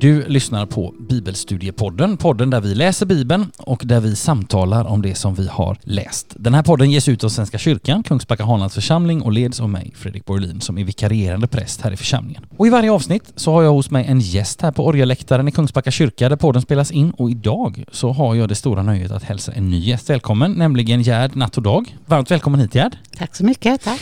Du lyssnar på Bibelstudiepodden, podden där vi läser Bibeln och där vi samtalar om det som vi har läst. Den här podden ges ut av Svenska kyrkan, Kungsbacka Hanlands församling och leds av mig, Fredrik Borlin, som är vikarierande präst här i församlingen. Och i varje avsnitt så har jag hos mig en gäst här på orgelläktaren i Kungsbacka kyrka där podden spelas in och idag så har jag det stora nöjet att hälsa en ny gäst välkommen, nämligen Gerd Natt och Dag. Varmt välkommen hit Gerd! Tack så mycket, tack.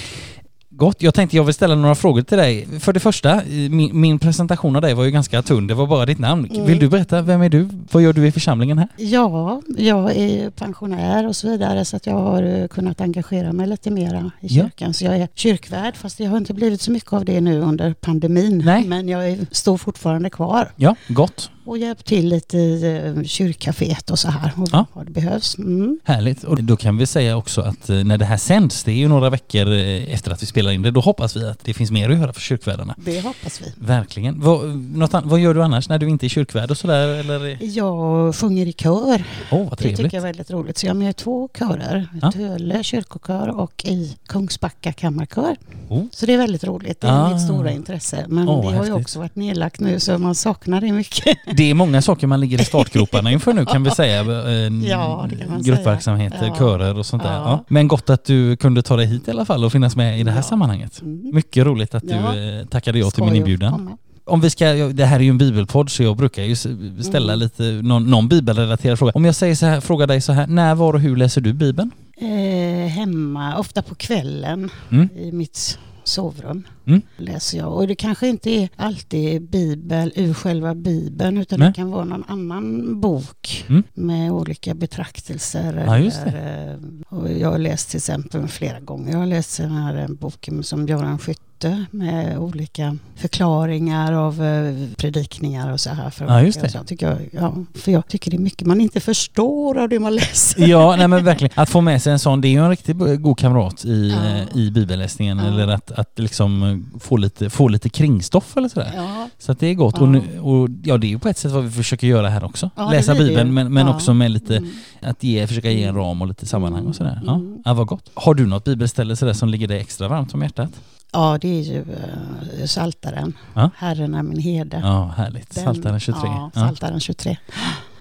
Gott. Jag tänkte jag vill ställa några frågor till dig. För det första, min, min presentation av dig var ju ganska tunn. Det var bara ditt namn. Mm. Vill du berätta, vem är du? Vad gör du i församlingen här? Ja, jag är pensionär och så vidare så att jag har eh, kunnat engagera mig lite mera i Ja. kyrkan. Så jag är kyrkvärd fast det har inte blivit så mycket av det nu under pandemin. Nej. Men jag är, står fortfarande kvar Ja, gott. Och hjälpt till lite i eh, kyrkcaféet och så här och Ja. vad det behövs. Mm. Härligt. Och då kan vi säga också att eh, när det här sänds, det är ju några veckor eh, efter att vi spelar in det, då hoppas vi att det finns mer att göra för kyrkvärdarna. Det hoppas vi. Verkligen. Vad, något an- vad gör du annars när du inte är kyrkvärd och sådär? Eller? Jag sjunger i kör. Åh, vad Det trevligt. tycker jag är väldigt roligt. Så jag är med i två körer. Ja. Töle kyrkokör och i Kungsbacka kammarkör. Oh. Så det är väldigt roligt. Det är Ah. mitt stora intresse. Men Åh, det har ju också varit nedlagt nu så man saknar det mycket. Det är många saker man ligger i startgroparna inför nu kan vi säga. Ja, kan Gruppverksamheter, säga. Ja. körer och sånt där. Ja. Men gott att du kunde ta dig hit i alla fall och finnas med i det här sammanhanget. Mm. Mycket roligt att du eh, tackade ja till min inbjudan. Om vi ska, det här är ju en bibelpodd så jag brukar ju ställa Mm. lite, någon, någon bibelrelaterad fråga. Om jag säger så här, frågar dig så här, när, var och hur läser du bibeln? Eh, hemma, ofta på kvällen Mm. i mitt sovrum Mm. läser jag. Och det kanske inte är alltid bibel ur själva bibeln utan Nej. det kan vara någon annan bok Mm. med olika betraktelser. Ja, eller, eh, och jag har läst till exempel flera gånger. Jag har läst den här eh, boken som Göran Skytte med olika förklaringar av eh, predikningar och så här. För Ja, just det. Så jag tycker, jag- ja, för jag tycker det är mycket man inte förstår av det man läser. Ja, nej men verkligen. Att få med sig en sån, det är ju en riktigt god kamrat i, Ja. i bibelläsningen. Ja. Eller att, att liksom få lite, få lite kringstoff eller sådär. Ja, Så att det är gott. Ja. Och, nu, och ja, det är ju på ett sätt vad vi försöker göra här också. Läsa Bibeln men, men också med lite, Mm. att ge, försöka ge en ram och lite sammanhang och sådär. Ja, Mm. ja vad gott. Har du något bibelställe sådär som ligger dig extra varmt om hjärtat? Ja, det är ju uh, Saltaren. Ja. Herren är min herde. Ja, härligt. Den- Saltaren 23. Ja, Saltaren 23.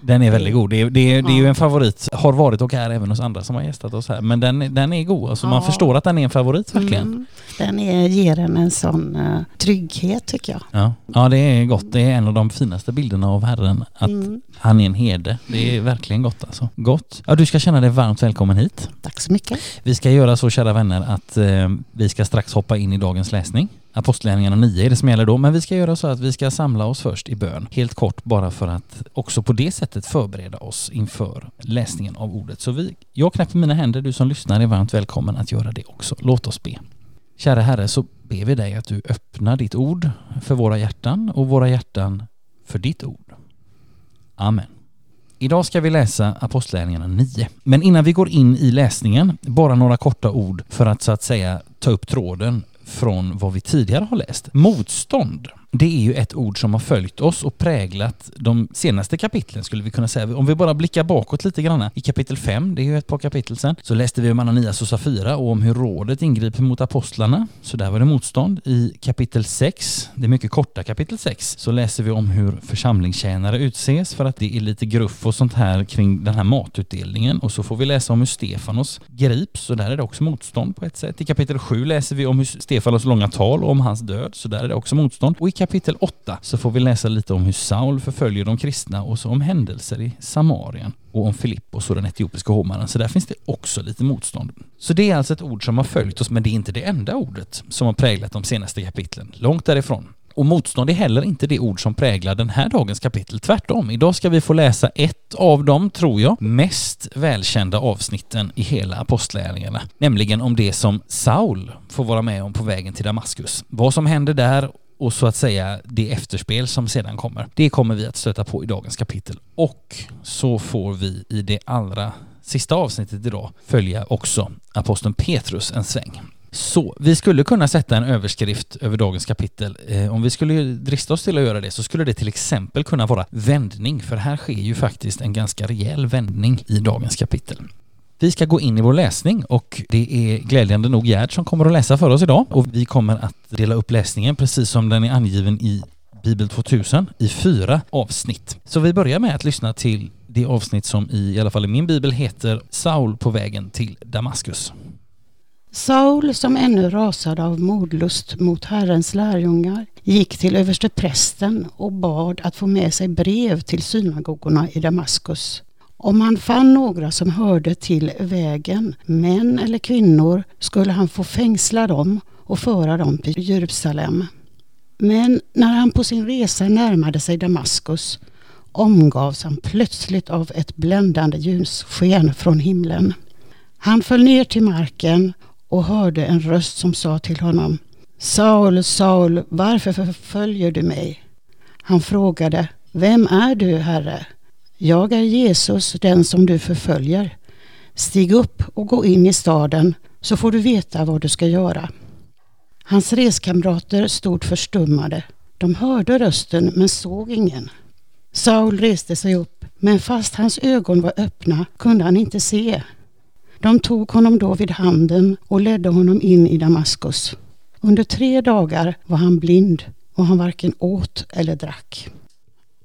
Den är väldigt god. Det är, det, är, det är ju en favorit. Har varit och är även hos andra som har gästat oss här. Men den, den är god. Alltså man förstår att den är en favorit verkligen. Mm. Den är, ger en en sån eh, trygghet tycker jag. Ja. ja, det är gott. Det är en av de finaste bilderna av Herren. Att Mm. han är en herde. Det är verkligen gott alltså. Gott. Ja, du ska känna dig varmt välkommen hit. Tack så mycket. Vi ska göra så kära vänner att eh, vi ska strax hoppa in i dagens läsning. Apostlagärningarna 9 är det som gäller då, men vi ska göra så att vi ska samla oss först i bön. Helt kort bara för att också på det sättet förbereda oss inför läsningen av ordet. Så vi, jag knäpper mina händer, du som lyssnar är varmt välkommen att göra det också. Låt oss be. Kära Herre, så ber vi dig att du öppnar ditt ord för våra hjärtan och våra hjärtan för ditt ord. Amen. Idag ska vi läsa Apostlagärningarna 9. Men innan vi går in i läsningen, bara några korta ord för att så att säga ta upp tråden från vad vi tidigare har läst. Motstånd, det är ju ett ord som har följt oss och präglat de senaste kapitlen skulle vi kunna säga. Om vi bara blickar bakåt lite grann. I kapitel 5, det är ju ett par kapitel sedan, så läste vi om Ananias och Safira och om hur rådet ingriper mot apostlarna. Så där var det motstånd. I kapitel 6, det mycket korta kapitel 6, så läser vi om hur församlingstjänare utses för att det är lite gruff och sånt här kring den här matutdelningen. Och så får vi läsa om hur Stefanos grips, så där är det också motstånd på ett sätt. I kapitel 7 läser vi om hur Stefanos långa tal och om hans död, så där är det också motstånd. Och i kapitel 8 så får vi läsa lite om hur Saul förföljer de kristna och så om händelser i Samarien och om Filippos och den etiopiska hovmannen. Så där finns det också lite motstånd. Så det är alltså ett ord som har följt oss, men det är inte det enda ordet som har präglat de senaste kapitlen. Långt därifrån. Och motstånd är heller inte det ord som präglar den här dagens kapitel. Tvärtom, idag ska vi få läsa ett av de, tror jag, mest välkända avsnitten i hela apostlagärningarna. Nämligen om det som Saul får vara med om på vägen till Damaskus. Vad som händer där och så att säga det efterspel som sedan kommer. Det kommer vi att stöta på i dagens kapitel. Och så får vi i det allra sista avsnittet idag följa också aposteln Petrus en sväng. Så vi skulle kunna sätta en överskrift över dagens kapitel. Eh, om vi skulle drista oss till att göra det så skulle det till exempel kunna vara vändning, för här sker ju faktiskt en ganska rejäl vändning i dagens kapitel. Vi ska gå in i vår läsning och det är glädjande nog Gerd som kommer att läsa för oss idag och vi kommer att dela upp läsningen precis som den är angiven i Bibel 2000 i fyra avsnitt. Så vi börjar med att lyssna till det avsnitt som i, i alla fall i min bibel heter Saul på vägen till Damaskus. Saul, som ännu rasade av modlust mot Herrens lärjungar, gick till översteprästen och bad att få med sig brev till synagogorna i Damaskus. Om han fann några som hörde till vägen, män eller kvinnor, skulle han få fängsla dem och föra dem till Jerusalem. Men när han på sin resa närmade sig Damaskus omgavs han plötsligt av ett bländande ljussken från himlen. Han föll ner till marken och hörde en röst som sa till honom Saul, Saul, varför förföljer du mig? Han frågade Vem är du, Herre? Jag är Jesus, den som du förföljer. Stig upp och gå in i staden så får du veta vad du ska göra. Hans reskamrater stod förstummade. De hörde rösten men såg ingen. Saul reste sig upp, men fast hans ögon var öppna kunde han inte se. De tog honom då vid handen och ledde honom in i Damaskus. Under tre dagar var han blind och han varken åt eller drack.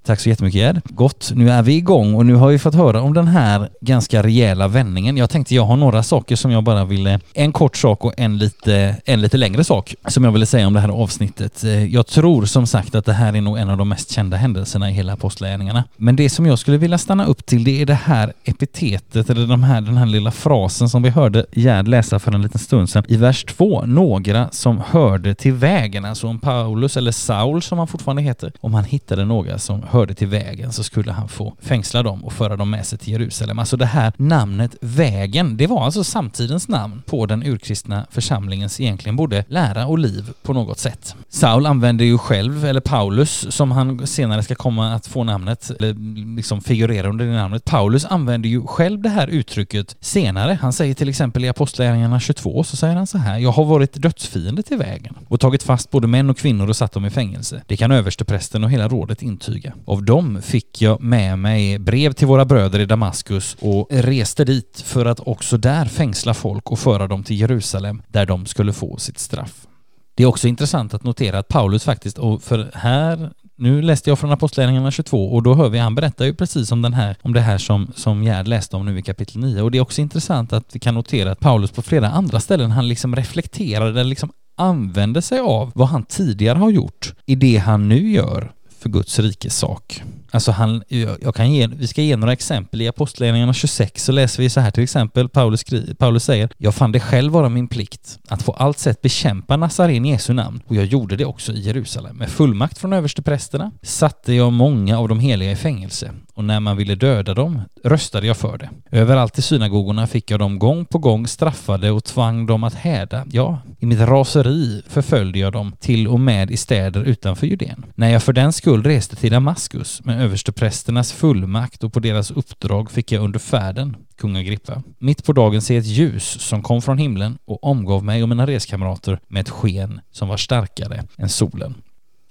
Tack så jättemycket Gerd. Gott, nu är vi igång och nu har vi fått höra om den här ganska rejäla vändningen. Jag tänkte jag har några saker som jag bara ville, en kort sak och en lite, en lite längre sak som jag ville säga om det här avsnittet. Eh, jag tror som sagt att det här är nog en av de mest kända händelserna i hela apostlagärningarna. Men det som jag skulle vilja stanna upp till det är det här epitetet eller de här, den här lilla frasen som vi hörde Gerd läsa för en liten stund sedan i vers 2. Några som hörde till vägen, alltså om Paulus eller Saul som han fortfarande heter, om han hittade några som hörde till vägen så skulle han få fängsla dem och föra dem med sig till Jerusalem. Alltså det här namnet vägen, det var alltså samtidens namn på den urkristna församlingens egentligen både lära och liv på något sätt. Saul använder ju själv, eller Paulus som han senare ska komma att få namnet, eller liksom figurera under det namnet. Paulus använder ju själv det här uttrycket senare. Han säger till exempel i Apostlagärningarna 22 så säger han så här, jag har varit dödsfiende till vägen och tagit fast både män och kvinnor och satt dem i fängelse. Det kan översteprästen och hela rådet intyga. Av dem fick jag med mig brev till våra bröder i Damaskus och reste dit för att också där fängsla folk och föra dem till Jerusalem där de skulle få sitt straff. Det är också intressant att notera att Paulus faktiskt, och för här nu läste jag från Apostlagärningarna 22 och då hör vi, han berättar ju precis om den här, om det här som, som Gerd läste om nu i kapitel 9 och det är också intressant att vi kan notera att Paulus på flera andra ställen, han liksom reflekterar eller liksom använder sig av vad han tidigare har gjort i det han nu gör för Guds rikes sak. Alltså han, jag kan ge, vi ska ge några exempel. I Apostlagärningarna 26 så läser vi så här till exempel. Paulus, Paulus säger Jag fann det själv vara min plikt att på allt sätt bekämpa Nazaren i Jesu namn och jag gjorde det också i Jerusalem. Med fullmakt från översteprästerna satte jag många av de heliga i fängelse och när man ville döda dem röstade jag för det. Överallt i synagogorna fick jag dem gång på gång straffade och tvang dem att häda. Ja, i mitt raseri förföljde jag dem till och med i städer utanför Judeen. När jag för den skull reste till Damaskus med översteprästernas fullmakt och på deras uppdrag fick jag under färden, kung Agrippa, mitt på dagen se ett ljus som kom från himlen och omgav mig och mina reskamrater med ett sken som var starkare än solen.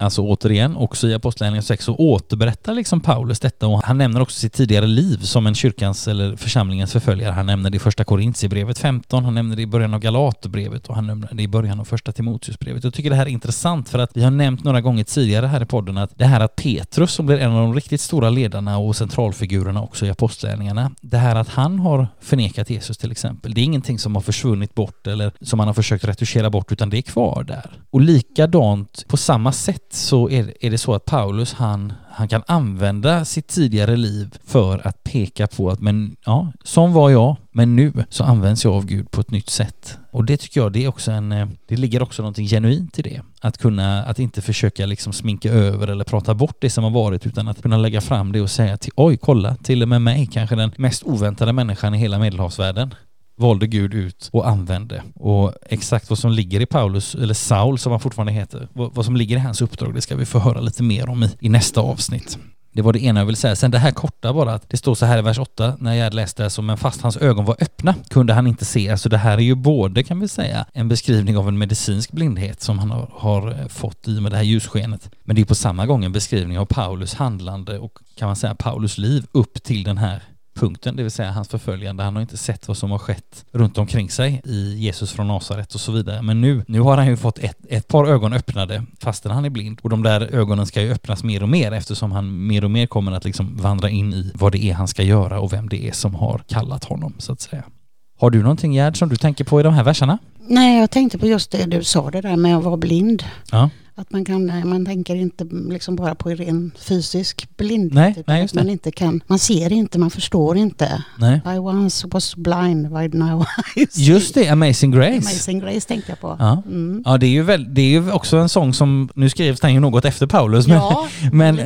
Alltså återigen, också i Apostlagärningarna 6 så återberättar liksom Paulus detta och han nämner också sitt tidigare liv som en kyrkans eller församlingens förföljare. Han nämner det i första Korintierbrevet 15, han nämner det i början av Galaterbrevet och han nämner det i början av första Timoteusbrevet. Jag tycker det här är intressant för att vi har nämnt några gånger tidigare här i podden att det här att Petrus som blir en av de riktigt stora ledarna och centralfigurerna också i Apostlagärningarna, det här att han har förnekat Jesus till exempel, det är ingenting som har försvunnit bort eller som man har försökt retuschera bort utan det är kvar där. Och likadant på samma sätt så är, är det så att Paulus han, han kan använda sitt tidigare liv för att peka på att men ja, som var jag, men nu så används jag av Gud på ett nytt sätt. Och det tycker jag, det är också en, eh, det ligger också någonting genuint i det. Att kunna, att inte försöka liksom sminka över eller prata bort det som har varit utan att kunna lägga fram det och säga till oj, kolla, till och med mig, kanske den mest oväntade människan i hela medelhavsvärlden valde Gud ut och använde. Och exakt vad som ligger i Paulus, eller Saul som han fortfarande heter, vad, vad som ligger i hans uppdrag, det ska vi få höra lite mer om i, i nästa avsnitt. Det var det ena jag ville säga. Sen det här korta bara, att det står så här i vers 8 när jag läste det, så men fast hans ögon var öppna kunde han inte se. Alltså det här är ju både kan vi säga en beskrivning av en medicinsk blindhet som han har, har eh, fått i med det här ljusskenet. Men det är på samma gång en beskrivning av Paulus handlande och kan man säga Paulus liv upp till den här punkten, det vill säga hans förföljande. Han har inte sett vad som har skett runt omkring sig i Jesus från Nasaret och så vidare. Men nu, nu har han ju fått ett, ett par ögon öppnade fastän han är blind. Och de där ögonen ska ju öppnas mer och mer eftersom han mer och mer kommer att liksom vandra in i vad det är han ska göra och vem det är som har kallat honom så att säga. Har du någonting Gerd som du tänker på i de här verserna? Nej, jag tänkte på just det du sa, det där med att vara blind. Ja. Att man, kan, man tänker inte liksom bara på ren fysisk blindhet. Nej, utan nej, man, inte kan, man ser inte, man förstår inte. Nej. I once was blind, but now I see. Just det, Amazing Grace. Amazing Grace tänkte jag på. Ja. Mm. Ja, det är, ju väl, det är ju också en sång som, nu skrevs den ju något efter Paulus, men, Ja, men,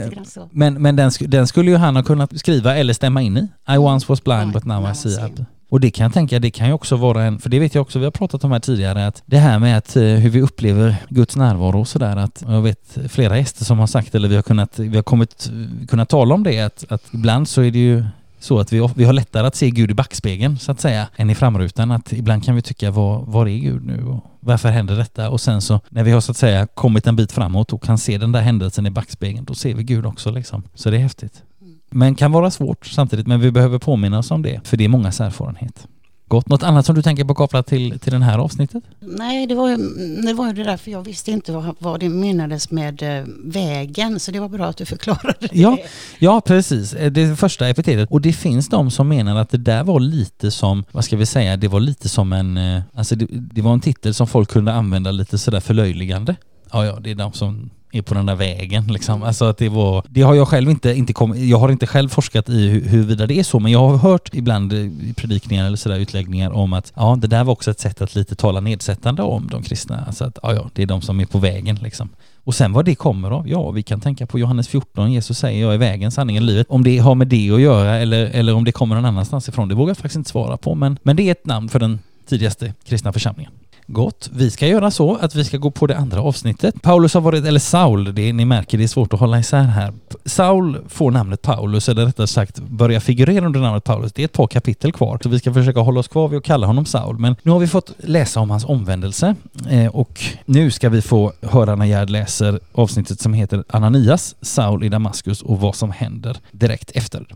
men, men den, den skulle ju han ha kunnat skriva eller stämma in i. I once was blind but now I I see. see. Och det kan jag tänka, det kan ju också vara en, för det vet jag också, vi har pratat om här tidigare, att det här med att eh, hur vi upplever Guds närvaro och sådär, att jag vet flera gäster som har sagt, eller vi har kunnat, vi har kommit, kunnat tala om det, att, att ibland så är det ju så att vi, vi har lättare att se Gud i backspegeln så att säga än i framrutan. Att ibland kan vi tycka var, var är Gud nu och varför händer detta? Och sen så när vi har så att säga kommit en bit framåt och kan se den där händelsen i backspegeln då ser vi Gud också liksom. Så det är häftigt. Men kan vara svårt samtidigt men vi behöver påminna oss om det för det är mångas erfarenhet. Gott. Något annat som du tänker på kopplat till, till det här avsnittet? Nej, det var, ju, det var ju det där för jag visste inte vad, vad det menades med eh, vägen så det var bra att du förklarade det. Ja, ja precis. Eh, Det första epitetet. Och det finns de som menar att det där var lite som, vad ska vi säga, det var lite som en, eh, alltså det, det var en titel som folk kunde använda lite sådär förlöjligande. Ja, ja, det är de som på den där vägen liksom. Alltså att det var, det har jag själv inte, inte kommit, jag har inte själv forskat i huruvida det är så, men jag har hört ibland i predikningar eller sådär utläggningar om att ja, det där var också ett sätt att lite tala nedsättande om de kristna. Alltså att ja, ja, det är de som är på vägen liksom. Och sen vad det kommer av, ja vi kan tänka på Johannes 14, Jesus säger jag är vägen, sanningen, livet. Om det har med det att göra eller, eller om det kommer någon annanstans ifrån, det vågar jag faktiskt inte svara på. Men, men det är ett namn för den tidigaste kristna församlingen. Gott. Vi ska göra så att vi ska gå på det andra avsnittet. Paulus har varit, eller Saul, det, ni märker det är svårt att hålla isär här. Saul får namnet Paulus, eller rättare sagt börjar figurera under namnet Paulus. Det är ett par kapitel kvar, så vi ska försöka hålla oss kvar vid att kalla honom Saul. Men nu har vi fått läsa om hans omvändelse eh, och nu ska vi få höra när Gerd läser avsnittet som heter Ananias, Saul i Damaskus och vad som händer direkt efter.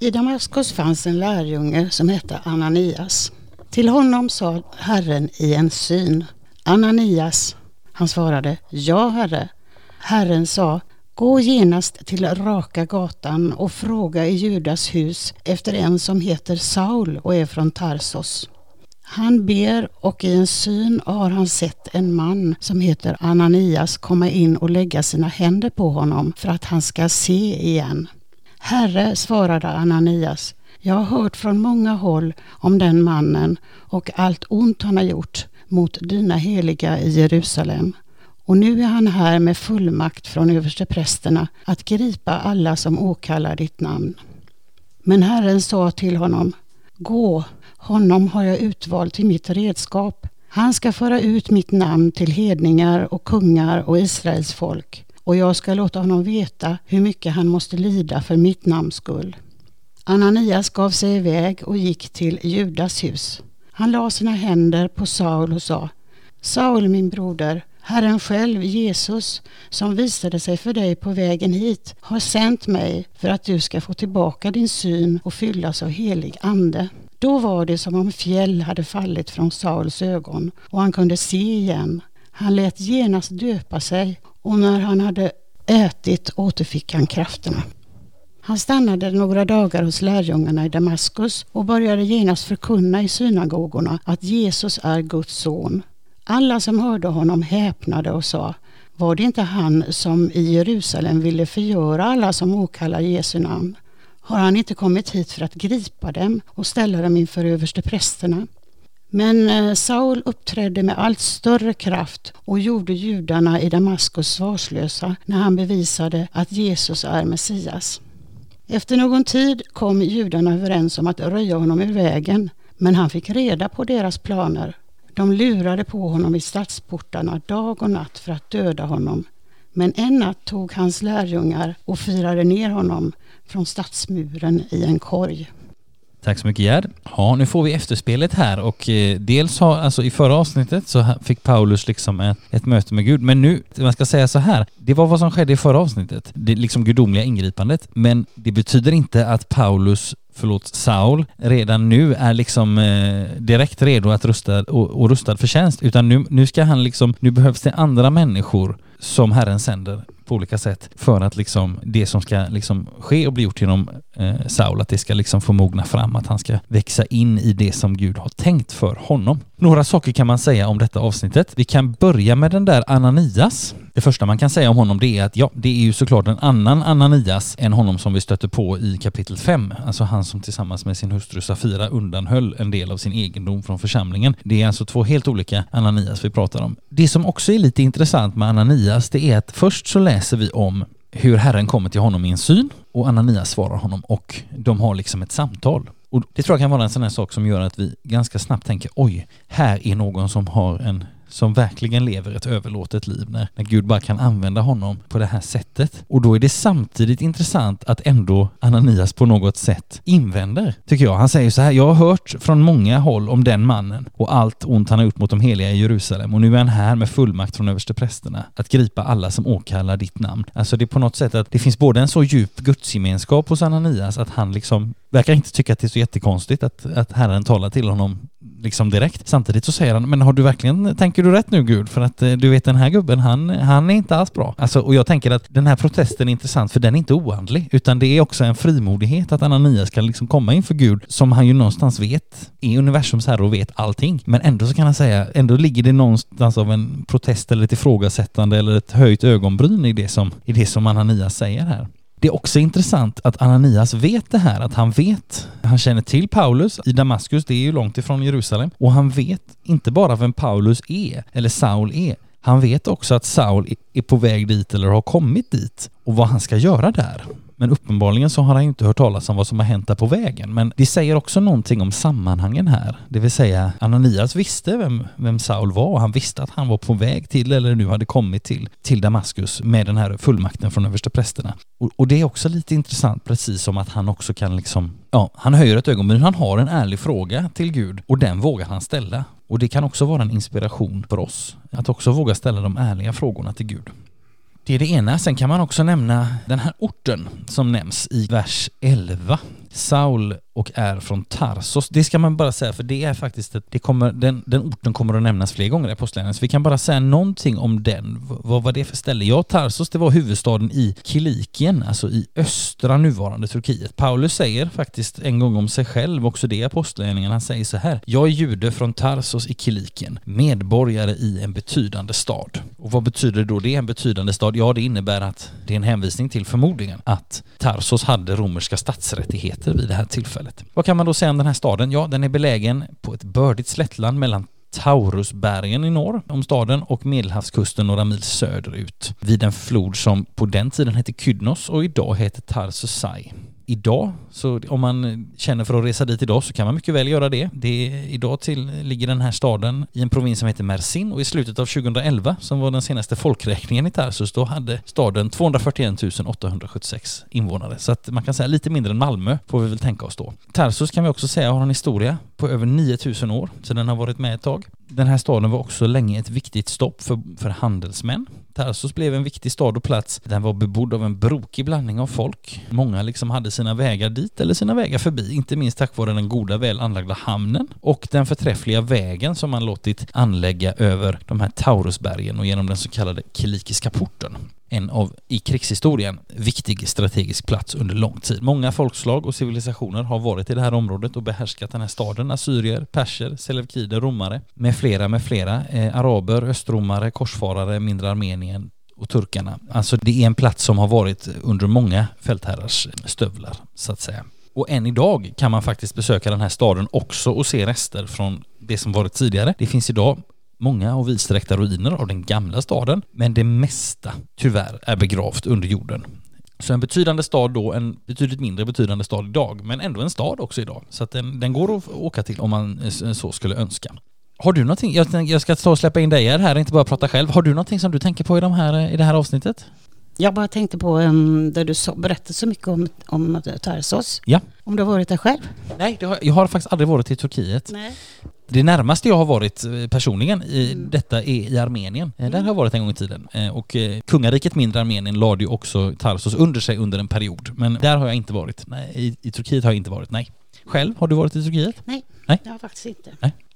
I Damaskus fanns en lärjunge som hette Ananias. Till honom sa Herren i en syn, Ananias. Han svarade, ja herre. Herren sa, gå genast till raka gatan och fråga i Judas hus efter en som heter Saul och är från Tarsos. Han ber och i en syn har han sett en man som heter Ananias komma in och lägga sina händer på honom för att han ska se igen. Herre, svarade Ananias, jag har hört från många håll om den mannen och allt ont han har gjort mot dina heliga i Jerusalem. Och nu är han här med fullmakt från översteprästerna att gripa alla som åkallar ditt namn. Men Herren sa till honom, gå, honom har jag utvalt till mitt redskap. Han ska föra ut mitt namn till hedningar och kungar och Israels folk och jag ska låta honom veta hur mycket han måste lida för mitt namns skull. Ananias gav sig iväg och gick till Judas hus. Han la sina händer på Saul och sa Saul min broder, Herren själv, Jesus, som visade sig för dig på vägen hit, har sänt mig för att du ska få tillbaka din syn och fyllas av helig ande. Då var det som om fjäll hade fallit från Sauls ögon och han kunde se igen. Han lät genast döpa sig och när han hade ätit återfick han krafterna. Han stannade några dagar hos lärjungarna i Damaskus och började genast förkunna i synagogorna att Jesus är Guds son. Alla som hörde honom häpnade och sa var det inte han som i Jerusalem ville förgöra alla som åkallar Jesu namn? Har han inte kommit hit för att gripa dem och ställa dem inför översteprästerna? Men eh, Saul uppträdde med allt större kraft och gjorde judarna i Damaskus svarslösa när han bevisade att Jesus är Messias. Efter någon tid kom judarna överens om att röja honom ur vägen, men han fick reda på deras planer. De lurade på honom i stadsportarna dag och natt för att döda honom. Men en natt tog hans lärjungar och firade ner honom från stadsmuren i en korg. Tack så mycket Gerd. Ja, nu får vi efterspelet här och eh, dels har, alltså i förra avsnittet så fick Paulus liksom ett, ett möte med Gud, men nu, man ska säga så här, det var vad som skedde i förra avsnittet, det liksom gudomliga ingripandet, men det betyder inte att Paulus förlåt, Saul redan nu är liksom eh, direkt redo att rusta och, och rustad för tjänst. Utan nu, nu ska han liksom, nu behövs det andra människor som Herren sänder på olika sätt för att liksom det som ska liksom ske och bli gjort genom eh, Saul, att det ska liksom få mogna fram, att han ska växa in i det som Gud har tänkt för honom. Några saker kan man säga om detta avsnittet. Vi kan börja med den där Ananias. Det första man kan säga om honom det är att ja, det är ju såklart en annan Ananias än honom som vi stöter på i kapitel 5. Alltså han som tillsammans med sin hustru Safira undanhöll en del av sin egendom från församlingen. Det är alltså två helt olika Ananias vi pratar om. Det som också är lite intressant med Ananias det är att först så läser läser vi om hur Herren kommer till honom i en syn och Ananias svarar honom och de har liksom ett samtal. Och det tror jag kan vara en sån här sak som gör att vi ganska snabbt tänker oj, här är någon som har en som verkligen lever ett överlåtet liv när, när Gud bara kan använda honom på det här sättet. Och då är det samtidigt intressant att ändå Ananias på något sätt invänder, tycker jag. Han säger så här, jag har hört från många håll om den mannen och allt ont han har gjort mot de heliga i Jerusalem och nu är han här med fullmakt från översteprästerna att gripa alla som åkallar ditt namn. Alltså det är på något sätt att det finns både en så djup gudsgemenskap hos Ananias att han liksom verkar inte tycka att det är så jättekonstigt att, att Herren talar till honom liksom direkt. Samtidigt så säger han, men har du verkligen, tänker du rätt nu Gud? För att eh, du vet den här gubben, han, han är inte alls bra. Alltså, och jag tänker att den här protesten är intressant för den är inte oandlig, utan det är också en frimodighet att Ananias kan liksom komma inför Gud som han ju någonstans vet är universums herre och vet allting. Men ändå så kan han säga, ändå ligger det någonstans av en protest eller ett ifrågasättande eller ett höjt ögonbryn i det som, i det som Ananias säger här. Det är också intressant att Ananias vet det här, att han vet, han känner till Paulus i Damaskus, det är ju långt ifrån Jerusalem, och han vet inte bara vem Paulus är, eller Saul är, han vet också att Saul är på väg dit eller har kommit dit och vad han ska göra där. Men uppenbarligen så har han inte hört talas om vad som har hänt där på vägen. Men det säger också någonting om sammanhangen här. Det vill säga Ananias visste vem, vem Saul var och han visste att han var på väg till eller nu hade kommit till, till Damaskus med den här fullmakten från översteprästerna. Och, och det är också lite intressant precis som att han också kan liksom, ja, han höjer ett ögonbryn, han har en ärlig fråga till Gud och den vågar han ställa. Och det kan också vara en inspiration för oss att också våga ställa de ärliga frågorna till Gud. Det är det ena. Sen kan man också nämna den här orten som nämns i vers 11. Saul och är från Tarsos. Det ska man bara säga för det är faktiskt att det kommer, den, den orten kommer att nämnas fler gånger i Apostlagärningarna. Så vi kan bara säga någonting om den. Vad var det för ställe? Ja, Tarsos det var huvudstaden i Kilikien, alltså i östra nuvarande Turkiet. Paulus säger faktiskt en gång om sig själv, också det i Apostlagärningarna, han säger så här. Jag är jude från Tarsos i Kilikien, medborgare i en betydande stad. Och vad betyder då det, en betydande stad? Ja, det innebär att det är en hänvisning till förmodligen att Tarsos hade romerska statsrättigheter vid det här tillfället. Vad kan man då säga om den här staden? Ja, den är belägen på ett bördigt slättland mellan Taurusbergen i norr om staden och Medelhavskusten några mil söderut vid en flod som på den tiden hette Kydnos och idag heter Tarsusai idag. Så om man känner för att resa dit idag så kan man mycket väl göra det. det är, idag till, ligger den här staden i en provins som heter Mersin och i slutet av 2011 som var den senaste folkräkningen i Tarsus då hade staden 241 876 invånare. Så att man kan säga lite mindre än Malmö får vi väl tänka oss då. Tarsus kan vi också säga har en historia på över 9000 år så den har varit med ett tag. Den här staden var också länge ett viktigt stopp för, för handelsmän. Tarsus blev en viktig stad och plats. Den var bebodd av en brokig blandning av folk. Många liksom hade sina vägar dit eller sina vägar förbi, inte minst tack vare den goda väl anlagda hamnen och den förträffliga vägen som man låtit anlägga över de här Taurusbergen och genom den så kallade Kilikiska porten en av, i krigshistorien, viktig strategisk plats under lång tid. Många folkslag och civilisationer har varit i det här området och behärskat den här staden. Assyrier, perser, selevkider, romare med flera, med flera. Eh, araber, östromare, korsfarare, mindre Armenien och turkarna. Alltså det är en plats som har varit under många fältherrars stövlar, så att säga. Och än idag kan man faktiskt besöka den här staden också och se rester från det som varit tidigare. Det finns idag många och vidsträckta ruiner av den gamla staden, men det mesta tyvärr är begravt under jorden. Så en betydande stad då, en betydligt mindre betydande stad idag, men ändå en stad också idag. Så att den, den går att åka till om man så skulle önska. Har du någonting, jag, jag ska ta och släppa in dig här, inte bara prata själv. Har du någonting som du tänker på i, de här, i det här avsnittet? Jag bara tänkte på um, där du så, berättade så mycket om, om Tarsos. Ja. Om du har varit där själv? Nej, har, jag har faktiskt aldrig varit i Turkiet. Nej. Det närmaste jag har varit eh, personligen i detta är i Armenien. Eh, Där har jag varit en gång i tiden. Eh, Och kungariket mindre Armenien lade ju också Tarsos under sig under en period. Men där har jag inte varit. Nej, i, i Turkiet har jag inte varit, nej. Själv, har du varit i Turkiet? Nej, Nej. det har jag faktiskt inte.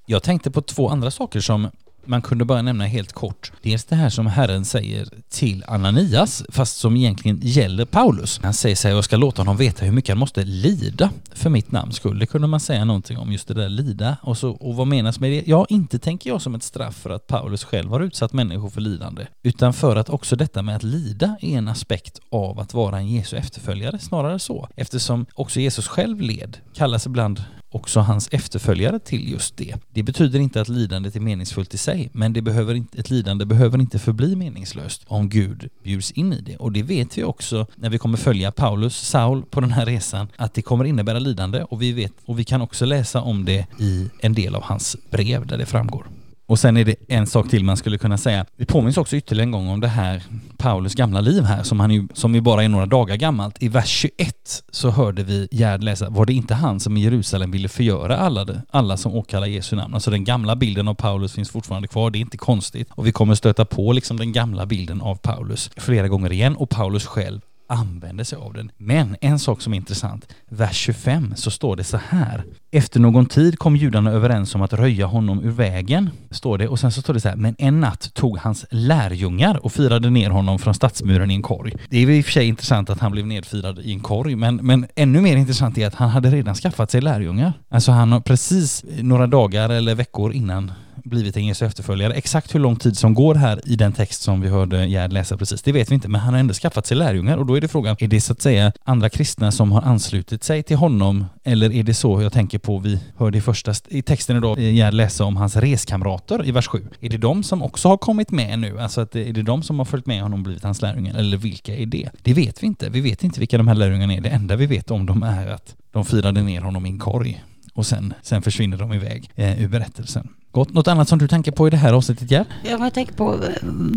Jag tänkte på två andra saker som man kunde bara nämna helt kort. Dels det här som Herren säger till Ananias, fast som egentligen gäller Paulus. Han säger sig jag ska låta honom veta hur mycket han måste lida för mitt namns skull. Det kunde man säga någonting om, just det där lida. Och, så, och vad menas med det? Ja, inte tänker jag som ett straff för att Paulus själv har utsatt människor för lidande, utan för att också detta med att lida är en aspekt av att vara en Jesu efterföljare, snarare så. Eftersom också Jesus själv led, kallas ibland också hans efterföljare till just det. Det betyder inte att lidandet är meningsfullt i sig, men det behöver inte, ett lidande behöver inte förbli meningslöst om Gud bjuds in i det. Och det vet vi också när vi kommer följa Paulus, Saul, på den här resan, att det kommer innebära lidande och vi vet, och vi kan också läsa om det i en del av hans brev där det framgår. Och sen är det en sak till man skulle kunna säga. Vi påminns också ytterligare en gång om det här Paulus gamla liv här som han ju, som ju bara är några dagar gammalt. I vers 21 så hörde vi Gerd läsa, var det inte han som i Jerusalem ville förgöra alla, alla som åkallar Jesu namn? Alltså den gamla bilden av Paulus finns fortfarande kvar, det är inte konstigt. Och vi kommer stöta på liksom den gamla bilden av Paulus flera gånger igen och Paulus själv använder sig av den. Men en sak som är intressant, vers 25 så står det så här. Efter någon tid kom judarna överens om att röja honom ur vägen, står det. Och sen så står det så här, men en natt tog hans lärjungar och firade ner honom från stadsmuren i en korg. Det är i och för sig intressant att han blev nedfirad i en korg, men, men ännu mer intressant är att han hade redan skaffat sig lärjungar. Alltså han har precis några dagar eller veckor innan blivit en Jesu efterföljare. Exakt hur lång tid som går här i den text som vi hörde Gerd läsa precis, det vet vi inte, men han har ändå skaffat sig lärjungar och då är det frågan, är det så att säga andra kristna som har anslutit sig till honom eller är det så jag tänker på, vi hörde i första i texten idag eh, Gerd läsa om hans reskamrater i vers 7. Är det de som också har kommit med nu? Alltså att eh, är det de som har följt med honom och blivit hans lärjungar? Eller vilka är det? Det vet vi inte. Vi vet inte vilka de här lärjungarna är. Det enda vi vet om dem är att de firade ner honom i en korg och sen, sen försvinner de iväg eh, ur berättelsen. Gott. Något annat som du tänker på i det här avsnittet, Gerd? Jag tänker på,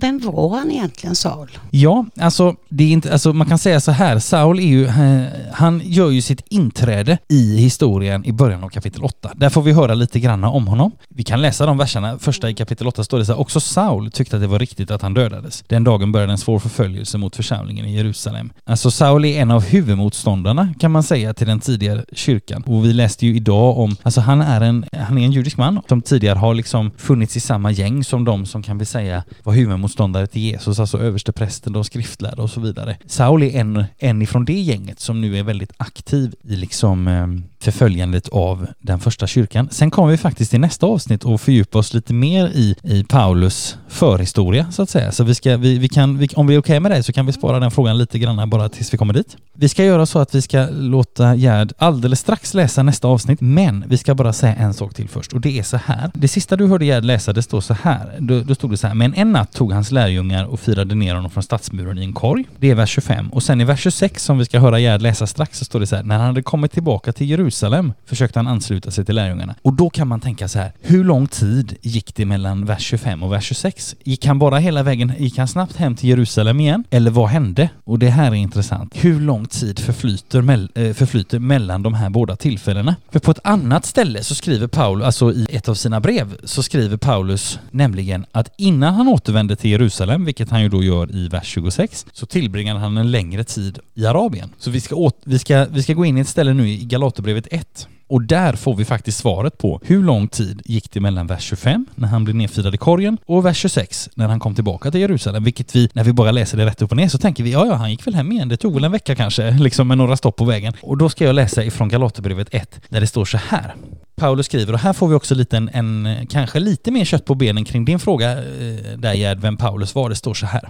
vem var han egentligen Saul? Ja, alltså, det är inte, alltså man kan säga så här, Saul är ju, eh, han gör ju sitt inträde i historien i början av kapitel 8. Där får vi höra lite granna om honom. Vi kan läsa de verserna. Första i kapitel 8 står det så här, också Saul tyckte att det var riktigt att han dödades. Den dagen började en svår förföljelse mot församlingen i Jerusalem. Alltså Saul är en av huvudmotståndarna kan man säga till den tidigare kyrkan. Och vi läste ju idag om, alltså han är en, han är en judisk man som tidigare har har liksom funnits i samma gäng som de som kan vi säga var huvudmotståndare till Jesus, alltså översteprästen de skriftlärda och så vidare. Saul är en, en ifrån det gänget som nu är väldigt aktiv i liksom eh, förföljandet av den första kyrkan. Sen kommer vi faktiskt i nästa avsnitt och fördjupa oss lite mer i, i Paulus förhistoria så att säga. Så vi ska, vi, vi kan, vi, om vi är okej okay med det så kan vi spara den frågan lite grann bara tills vi kommer dit. Vi ska göra så att vi ska låta Gerd alldeles strax läsa nästa avsnitt, men vi ska bara säga en sak till först och det är så här. Det sista du hörde Gerd läsa, det står så här. Då, då stod det så här, men en natt tog hans lärjungar och firade ner honom från stadsmuren i en korg. Det är vers 25 och sen i vers 26 som vi ska höra Gerd läsa strax så står det så här, när han hade kommit tillbaka till Jerusalem försökte han ansluta sig till lärjungarna. Och då kan man tänka så här, hur lång tid gick det mellan vers 25 och vers 26? Gick han bara hela vägen, gick han snabbt hem till Jerusalem igen? Eller vad hände? Och det här är intressant. Hur lång tid förflyter, mell, eh, förflyter mellan de här båda tillfällena? För på ett annat ställe så skriver Paul, alltså i ett av sina brev, så skriver Paulus nämligen att innan han återvände till Jerusalem, vilket han ju då gör i vers 26, så tillbringade han en längre tid i Arabien. Så vi ska, åt, vi ska, vi ska gå in i ett ställe nu i Galaterbrevet 1 och där får vi faktiskt svaret på hur lång tid gick det mellan vers 25, när han blev nedfirad i korgen, och vers 26, när han kom tillbaka till Jerusalem. Vilket vi, när vi bara läser det rätt upp och ner, så tänker vi ja, ja, han gick väl hem igen. Det tog väl en vecka kanske, liksom med några stopp på vägen. Och då ska jag läsa ifrån Galaterbrevet 1, där det står så här. Paulus skriver, och här får vi också lite en, en, kanske lite mer kött på benen kring din fråga eh, där Gerd, vem Paulus var. Det står så här.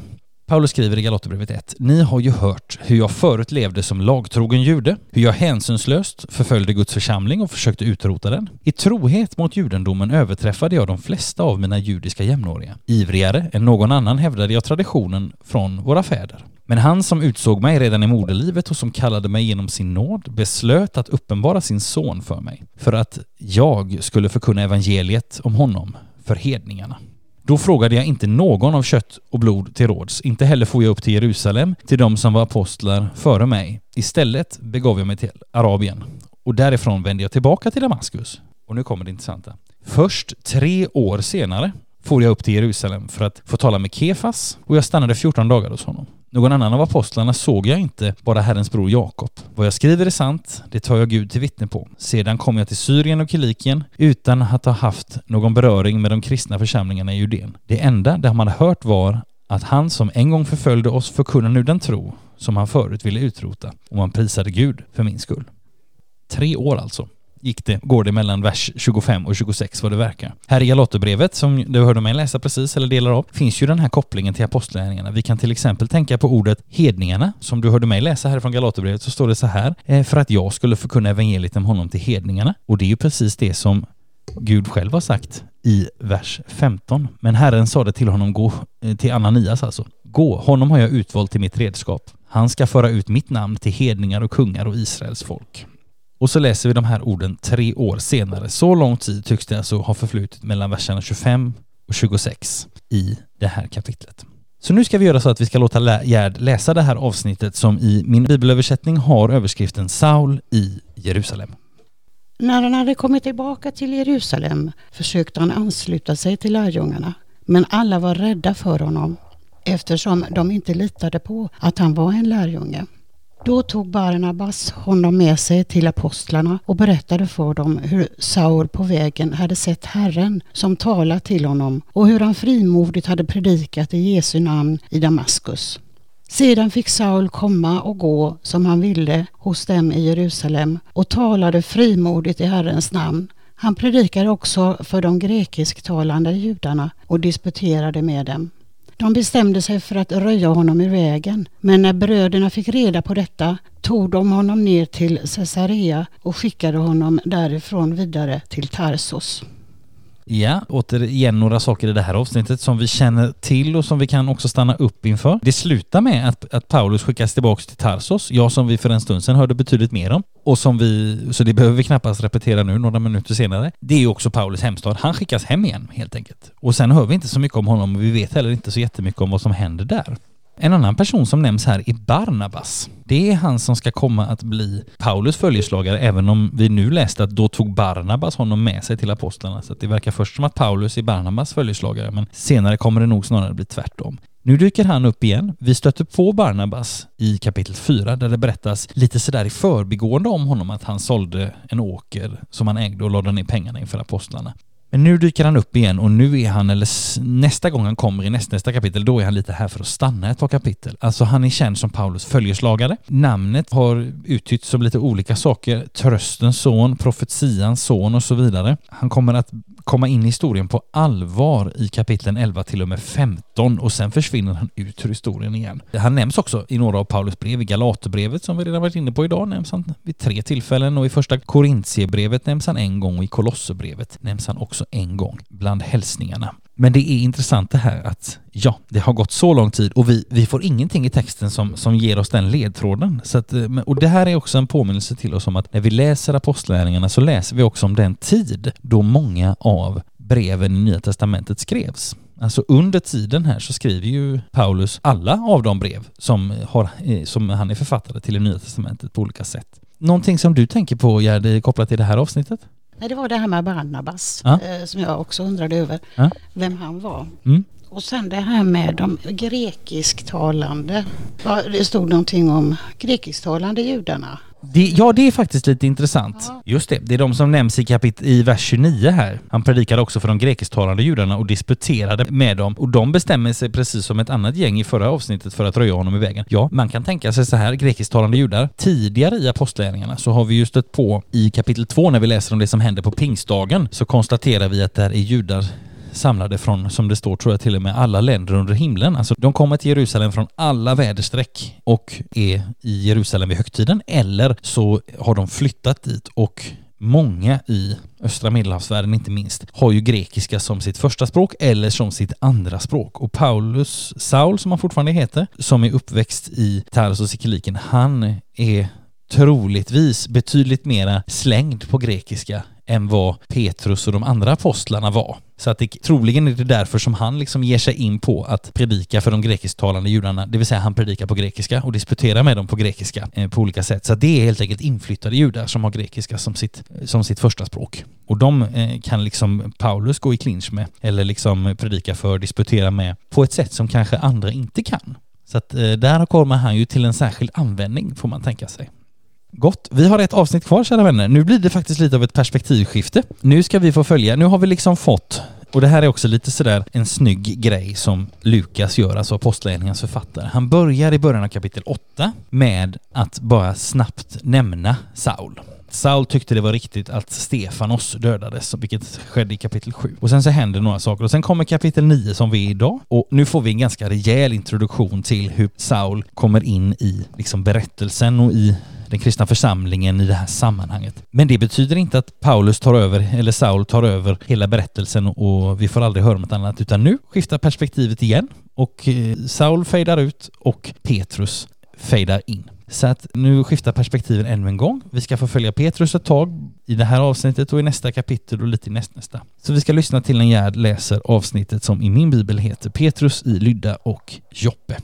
Paulus skriver i Galaterbrevet 1. Ni har ju hört hur jag förut levde som lagtrogen jude, hur jag hänsynslöst förföljde Guds församling och försökte utrota den. I trohet mot judendomen överträffade jag de flesta av mina judiska jämnåriga. Ivrigare än någon annan hävdade jag traditionen från våra fäder. Men han som utsåg mig redan i moderlivet och som kallade mig genom sin nåd beslöt att uppenbara sin son för mig, för att jag skulle förkunna evangeliet om honom för hedningarna. Då frågade jag inte någon av kött och blod till råds, inte heller får jag upp till Jerusalem, till de som var apostlar före mig. Istället begav jag mig till Arabien och därifrån vände jag tillbaka till Damaskus. Och nu kommer det intressanta. Först tre år senare for jag upp till Jerusalem för att få tala med Kefas och jag stannade 14 dagar hos honom. Någon annan av apostlarna såg jag inte, bara Herrens bror Jakob. Vad jag skriver är sant, det tar jag Gud till vittne på. Sedan kom jag till Syrien och Kilikien utan att ha haft någon beröring med de kristna församlingarna i Judeen. Det enda det man hört var att han som en gång förföljde oss förkunnar nu den tro som han förut ville utrota och man prisade Gud för min skull. Tre år alltså gick det, går det mellan vers 25 och 26 vad det verkar. Här i Galaterbrevet, som du hörde mig läsa precis, eller delar av, finns ju den här kopplingen till apostlagärningarna. Vi kan till exempel tänka på ordet hedningarna, som du hörde mig läsa här från Galaterbrevet, så står det så här, eh, för att jag skulle förkunna evangeliet om honom till hedningarna. Och det är ju precis det som Gud själv har sagt i vers 15. Men Herren sa det till honom, gå eh, till Ananias alltså. Gå, honom har jag utvalt till mitt redskap. Han ska föra ut mitt namn till hedningar och kungar och Israels folk. Och så läser vi de här orden tre år senare. Så lång tid tycks det alltså ha förflutit mellan verserna 25 och 26 i det här kapitlet. Så nu ska vi göra så att vi ska låta Gerd läsa det här avsnittet som i min bibelöversättning har överskriften Saul i Jerusalem. När han hade kommit tillbaka till Jerusalem försökte han ansluta sig till lärjungarna, men alla var rädda för honom eftersom de inte litade på att han var en lärjunge. Då tog Barnabas honom med sig till apostlarna och berättade för dem hur Saul på vägen hade sett Herren som talat till honom och hur han frimodigt hade predikat i Jesu namn i Damaskus. Sedan fick Saul komma och gå som han ville hos dem i Jerusalem och talade frimodigt i Herrens namn. Han predikade också för de grekisktalande judarna och disputerade med dem. De bestämde sig för att röja honom ur vägen, men när bröderna fick reda på detta tog de honom ner till Caesarea och skickade honom därifrån vidare till Tarsos. Ja, återigen några saker i det här avsnittet som vi känner till och som vi kan också stanna upp inför. Det slutar med att, att Paulus skickas tillbaka till Tarsos, ja som vi för en stund sedan hörde betydligt mer om. Och som vi, så det behöver vi knappast repetera nu några minuter senare. Det är ju också Paulus hemstad. Han skickas hem igen helt enkelt. Och sen hör vi inte så mycket om honom och vi vet heller inte så jättemycket om vad som händer där. En annan person som nämns här är Barnabas. Det är han som ska komma att bli Paulus följeslagare, även om vi nu läste att då tog Barnabas honom med sig till apostlarna. Så det verkar först som att Paulus är Barnabas följeslagare, men senare kommer det nog snarare bli tvärtom. Nu dyker han upp igen. Vi stöter på Barnabas i kapitel 4 där det berättas lite sådär i förbigående om honom att han sålde en åker som han ägde och lade ner pengarna inför apostlarna. Men nu dyker han upp igen och nu är han, eller nästa gång han kommer i nästnästa kapitel, då är han lite här för att stanna ett par kapitel. Alltså han är känd som Paulus följeslagare. Namnet har uttytts som lite olika saker. Tröstens son, profetians son och så vidare. Han kommer att komma in i historien på allvar i kapitlen 11 till och med 15 och sen försvinner han ut ur historien igen. Han nämns också i några av Paulus brev. I Galaterbrevet som vi redan varit inne på idag nämns han vid tre tillfällen och i första Korintierbrevet nämns han en gång och i Kolosserbrevet nämns han också en gång bland hälsningarna. Men det är intressant det här att ja, det har gått så lång tid och vi, vi får ingenting i texten som, som ger oss den ledtråden. Så att, eh, och det här är också en påminnelse till oss om att när vi läser apostlärningarna så läser vi också om den tid då många av breven i Nya Testamentet skrevs. Alltså under tiden här så skriver ju Paulus alla av de brev som, har, eh, som han är författare till i Nya Testamentet på olika sätt. Någonting som du tänker på Gerd kopplat till det här avsnittet? Nej, det var det här med Barnabas ja. eh, som jag också undrade över. Ja. Vem han var. Mm. Och sen det här med de grekisktalande. Det stod någonting om grekisktalande judarna. Det, ja, det är faktiskt lite intressant. Ja. Just det, det är de som nämns i kapit i vers 29 här. Han predikade också för de grekisktalande judarna och disputerade med dem. Och de bestämmer sig precis som ett annat gäng i förra avsnittet för att röja honom i vägen. Ja, man kan tänka sig så här, grekisktalande judar. Tidigare i apostlagärningarna så har vi ju stött på i kapitel 2 när vi läser om det som händer på pingstdagen så konstaterar vi att där är judar samlade från, som det står tror jag till och med, alla länder under himlen. Alltså de kommer till Jerusalem från alla väderstreck och är i Jerusalem vid högtiden eller så har de flyttat dit och Många i östra medelhavsvärlden inte minst har ju grekiska som sitt första språk eller som sitt andra språk. Och Paulus, Saul som han fortfarande heter, som är uppväxt i Tarsus och Sikiliken, han är troligtvis betydligt mera slängd på grekiska än vad Petrus och de andra apostlarna var. Så att det, troligen är det därför som han liksom ger sig in på att predika för de grekisktalande judarna, det vill säga han predikar på grekiska och disputerar med dem på grekiska eh, på olika sätt. Så det är helt enkelt inflyttade judar som har grekiska som sitt, som sitt första språk. Och de eh, kan liksom Paulus gå i clinch med eller liksom predika för, disputera med på ett sätt som kanske andra inte kan. Så att eh, där kommer han ju till en särskild användning får man tänka sig. Gott. Vi har ett avsnitt kvar kära vänner. Nu blir det faktiskt lite av ett perspektivskifte. Nu ska vi få följa, nu har vi liksom fått och det här är också lite sådär en snygg grej som Lukas gör, alltså Apostlagärningarnas författare. Han börjar i början av kapitel 8 med att bara snabbt nämna Saul. Saul tyckte det var riktigt att Stefanos dödades, vilket skedde i kapitel 7. Och sen så händer några saker och sen kommer kapitel 9 som vi är idag och nu får vi en ganska rejäl introduktion till hur Saul kommer in i liksom berättelsen och i den kristna församlingen i det här sammanhanget. Men det betyder inte att Paulus tar över, eller Saul tar över hela berättelsen och vi får aldrig höra något annat, utan nu skiftar perspektivet igen och eh, Saul fejdar ut och Petrus fejdar in. Så att nu skiftar perspektiven ännu en gång. Vi ska få följa Petrus ett tag i det här avsnittet och i nästa kapitel och lite i nästnästa. Så vi ska lyssna till när Gerd läser avsnittet som i min bibel heter Petrus i Lydda och Joppe.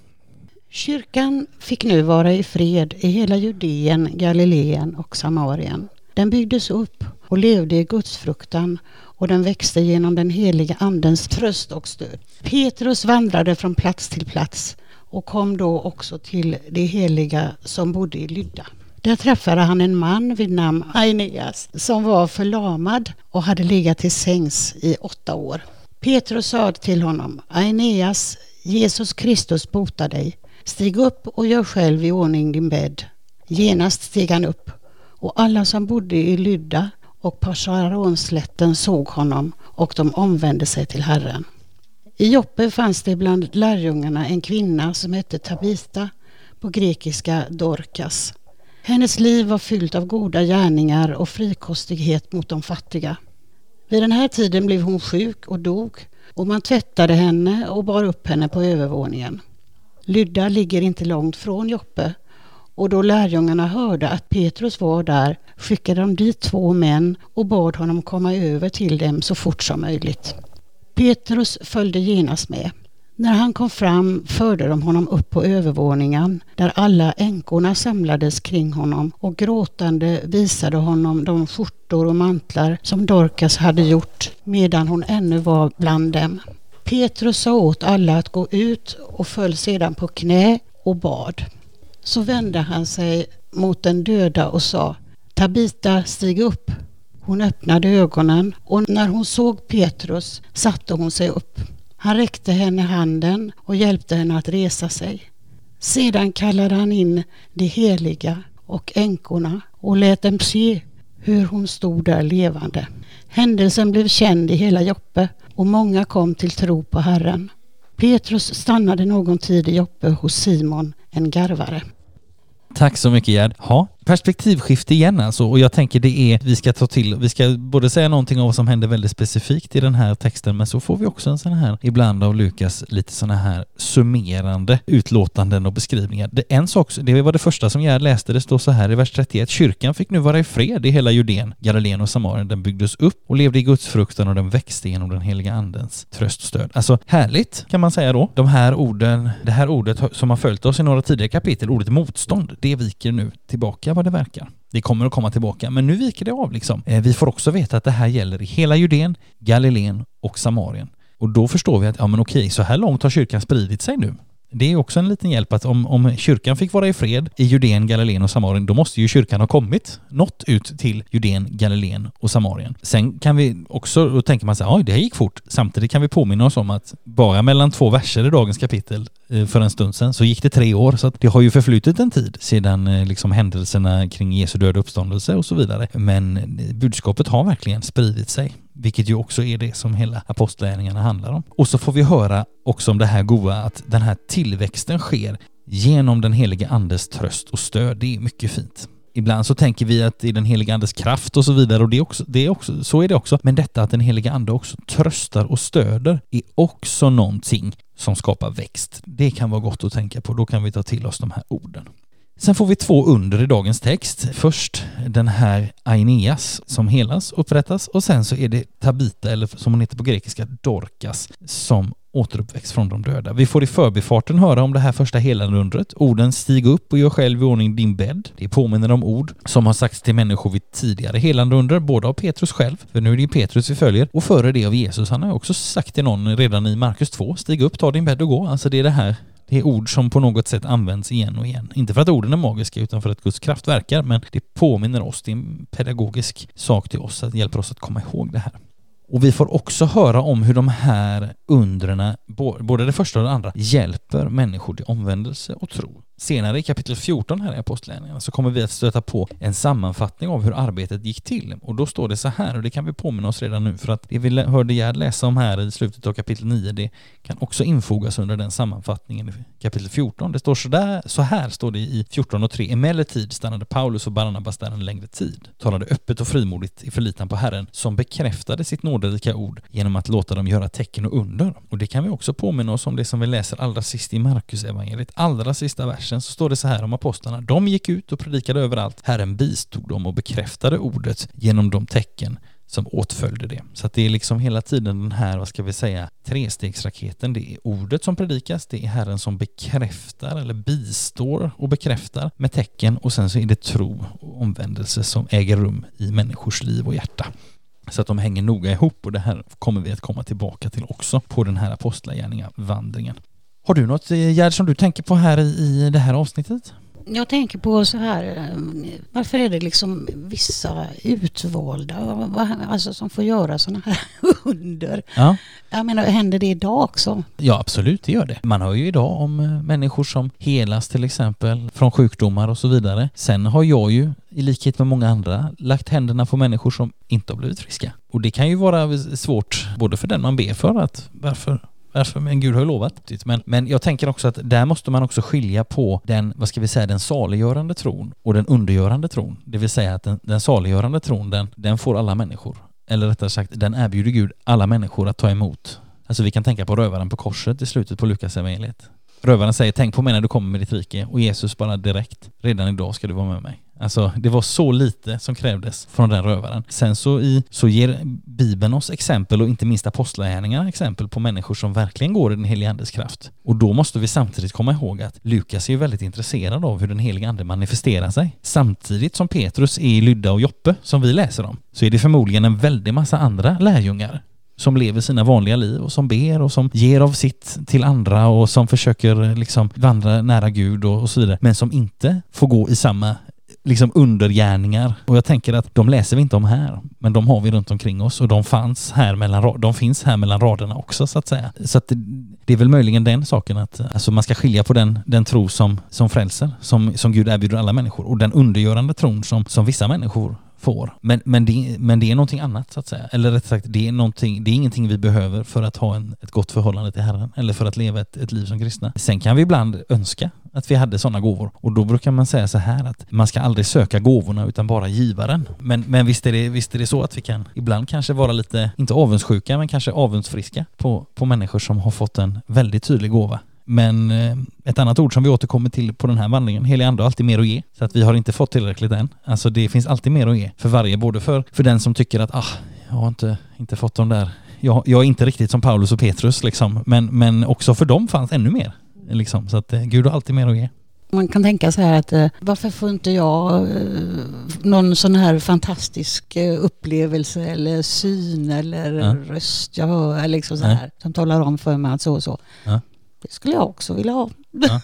Kyrkan fick nu vara i fred i hela Judeen, Galileen och Samarien. Den byggdes upp och levde i gudsfruktan och den växte genom den heliga Andens tröst och stöd. Petrus vandrade från plats till plats och kom då också till de heliga som bodde i Lydda. Där träffade han en man vid namn Aeneas som var förlamad och hade legat till sängs i åtta år. Petrus sa till honom, Aeneas, Jesus Kristus botar dig. Stig upp och gör själv i ordning din bädd. Genast steg han upp och alla som bodde i Lydda och på Saronslätten såg honom och de omvände sig till Herren. I Joppe fanns det bland lärjungarna en kvinna som hette Tabita, på grekiska Dorkas. Hennes liv var fyllt av goda gärningar och frikostighet mot de fattiga. Vid den här tiden blev hon sjuk och dog och man tvättade henne och bar upp henne på övervåningen. Lydda ligger inte långt från Joppe och då lärjungarna hörde att Petrus var där skickade de dit två män och bad honom komma över till dem så fort som möjligt. Petrus följde genast med. När han kom fram förde de honom upp på övervåningen där alla änkorna samlades kring honom och gråtande visade honom de skjortor och mantlar som Dorcas hade gjort medan hon ännu var bland dem. Petrus sa åt alla att gå ut och föll sedan på knä och bad. Så vände han sig mot den döda och sa Tabita, stig upp. Hon öppnade ögonen och när hon såg Petrus satte hon sig upp. Han räckte henne handen och hjälpte henne att resa sig. Sedan kallade han in de heliga och änkorna och lät dem se hur hon stod där levande. Händelsen blev känd i hela Joppe och många kom till tro på Herren. Petrus stannade någon tid i Joppe hos Simon, en garvare. Tack så mycket Gerd. Ja, perspektivskifte igen alltså och jag tänker det är vi ska ta till, vi ska både säga någonting om vad som händer väldigt specifikt i den här texten men så får vi också en sån här, ibland av Lukas, lite såna här summerande utlåtanden och beskrivningar. Det, en sak, det var det första som Gerd läste, det står så här i vers 31, kyrkan fick nu vara i fred i hela Judeen, Galileen och Samarien. Den byggdes upp och levde i Guds fruktan och den växte genom den heliga andens tröst och stöd. Alltså härligt kan man säga då. De här orden, det här ordet som har följt oss i några tidigare kapitel, ordet motstånd, det viker nu tillbaka vad det verkar. Det kommer att komma tillbaka, men nu viker det av liksom. Eh, vi får också veta att det här gäller i hela Judeen, Galileen och Samarien. Och då förstår vi att, ja men okej, så här långt har kyrkan spridit sig nu. Det är också en liten hjälp att om, om kyrkan fick vara i fred i Judeen, Galileen och Samarien, då måste ju kyrkan ha kommit, nått ut till Judeen, Galileen och Samarien. Sen kan vi också, då tänker man så här, oj det här gick fort. Samtidigt kan vi påminna oss om att bara mellan två verser i dagens kapitel eh, för en stund sedan så gick det tre år, så att det har ju förflutit en tid sedan eh, liksom händelserna kring Jesu död och uppståndelse och så vidare. Men eh, budskapet har verkligen spridit sig vilket ju också är det som hela apostlagärningarna handlar om. Och så får vi höra också om det här goa att den här tillväxten sker genom den helige andes tröst och stöd. Det är mycket fint. Ibland så tänker vi att det är den helige andes kraft och så vidare och det är också, det är också, så är det också. Men detta att den helige ande också tröstar och stöder är också någonting som skapar växt. Det kan vara gott att tänka på. Då kan vi ta till oss de här orden. Sen får vi två under i dagens text. Först den här Aeneas som helas, upprättas och sen så är det Tabita, eller som hon heter på grekiska, Dorcas, som återuppväcks från de döda. Vi får i förbifarten höra om det här första helande undret. Orden stig upp och gör själv i ordning din bädd. Det påminner om ord som har sagts till människor vid tidigare helande under, både av Petrus själv, för nu är det ju Petrus vi följer, och före det av Jesus. Han har också sagt till någon redan i Markus 2, stig upp, ta din bädd och gå. Alltså det är det här det är ord som på något sätt används igen och igen. Inte för att orden är magiska utan för att Guds kraft verkar, men det påminner oss. Det är en pedagogisk sak till oss, att hjälper oss att komma ihåg det här. Och vi får också höra om hur de här undren, både det första och det andra, hjälper människor till omvändelse och tro. Senare i kapitel 14 här i Apostlagärningarna så kommer vi att stöta på en sammanfattning av hur arbetet gick till. Och då står det så här, och det kan vi påminna oss redan nu, för att det vi hörde Gerd läsa om här i slutet av kapitel 9, det kan också infogas under den sammanfattningen i kapitel 14. Det står så där, så här står det i 14 och 3. Emellertid stannade Paulus och Barnabas där en längre tid, talade öppet och frimodigt i förlitan på Herren, som bekräftade sitt nåderika ord genom att låta dem göra tecken och under. Och det kan vi också påminna oss om det som vi läser allra sist i Markus evangeliet, allra sista vers versen så står det så här om apostlarna. De gick ut och predikade överallt. Herren bistod dem och bekräftade ordet genom de tecken som åtföljde det. Så att det är liksom hela tiden den här, vad ska vi säga, trestegsraketen. Det är ordet som predikas, det är Herren som bekräftar eller bistår och bekräftar med tecken och sen så är det tro och omvändelse som äger rum i människors liv och hjärta. Så att de hänger noga ihop och det här kommer vi att komma tillbaka till också på den här apostlagärningavandringen. Har du något eh, Gerd som du tänker på här i det här avsnittet? Jag tänker på så här, eh, varför är det liksom vissa utvalda alltså som får göra sådana här under? Ja. Jag menar, händer det idag också? Ja, absolut, det gör det. Man hör ju idag om eh, människor som helas till exempel från sjukdomar och så vidare. Sen har jag ju, i likhet med många andra, lagt händerna på människor som inte har blivit friska. Och det kan ju vara svårt, både för den man ber för, att varför Äh, Därför, men Gud har ju lovat. Men, men jag tänker också att där måste man också skilja på den, vad ska vi säga, den saliggörande tron och den undergörande tron. Det vill säga att den, den saliggörande tron, den, den får alla människor. Eller rättare sagt, den erbjuder Gud alla människor att ta emot. Alltså vi kan tänka på rövaren på korset i slutet på Lukas evangeliet. Rövaren säger tänk på mig när du kommer med ditt rike och Jesus bara direkt, redan idag ska du vara med mig. Alltså det var så lite som krävdes från den rövaren. Sen så, i, så ger Bibeln oss exempel och inte minst apostlagärningarna exempel på människor som verkligen går i den heliga andes kraft. Och då måste vi samtidigt komma ihåg att Lukas är ju väldigt intresserad av hur den heliga ande manifesterar sig. Samtidigt som Petrus är i Lydda och Joppe, som vi läser om, så är det förmodligen en väldig massa andra lärjungar som lever sina vanliga liv och som ber och som ger av sitt till andra och som försöker liksom vandra nära Gud och, och så vidare, men som inte får gå i samma liksom undergärningar. Och jag tänker att de läser vi inte om här, men de har vi runt omkring oss och de fanns här mellan, de finns här mellan raderna också så att säga. Så att det, det är väl möjligen den saken att alltså man ska skilja på den, den tro som, som frälser, som, som Gud erbjuder alla människor och den undergörande tron som, som vissa människor får. Men, men, det, men det är någonting annat så att säga. Eller rätt sagt, det är, någonting, det är ingenting vi behöver för att ha en, ett gott förhållande till Herren eller för att leva ett, ett liv som kristna. Sen kan vi ibland önska att vi hade sådana gåvor och då brukar man säga så här att man ska aldrig söka gåvorna utan bara givaren. Men, men visst, är det, visst är det så att vi kan ibland kanske vara lite, inte avundsjuka, men kanske avundsfriska på, på människor som har fått en väldigt tydlig gåva men eh, ett annat ord som vi återkommer till på den här vandringen, helig ande har alltid mer att ge. Så att vi har inte fått tillräckligt än. Alltså det finns alltid mer att ge för varje, både för, för den som tycker att ah, jag har inte, inte fått de där, jag, jag är inte riktigt som Paulus och Petrus liksom, men, men också för dem fanns ännu mer. Liksom. Så att eh, Gud har alltid mer att ge. Man kan tänka så här att eh, varför får inte jag någon sån här fantastisk upplevelse eller syn eller ja. röst jag hör eller liksom så här, som talar om för mig att så och så. Ja. Det skulle jag också vilja ha. Ja.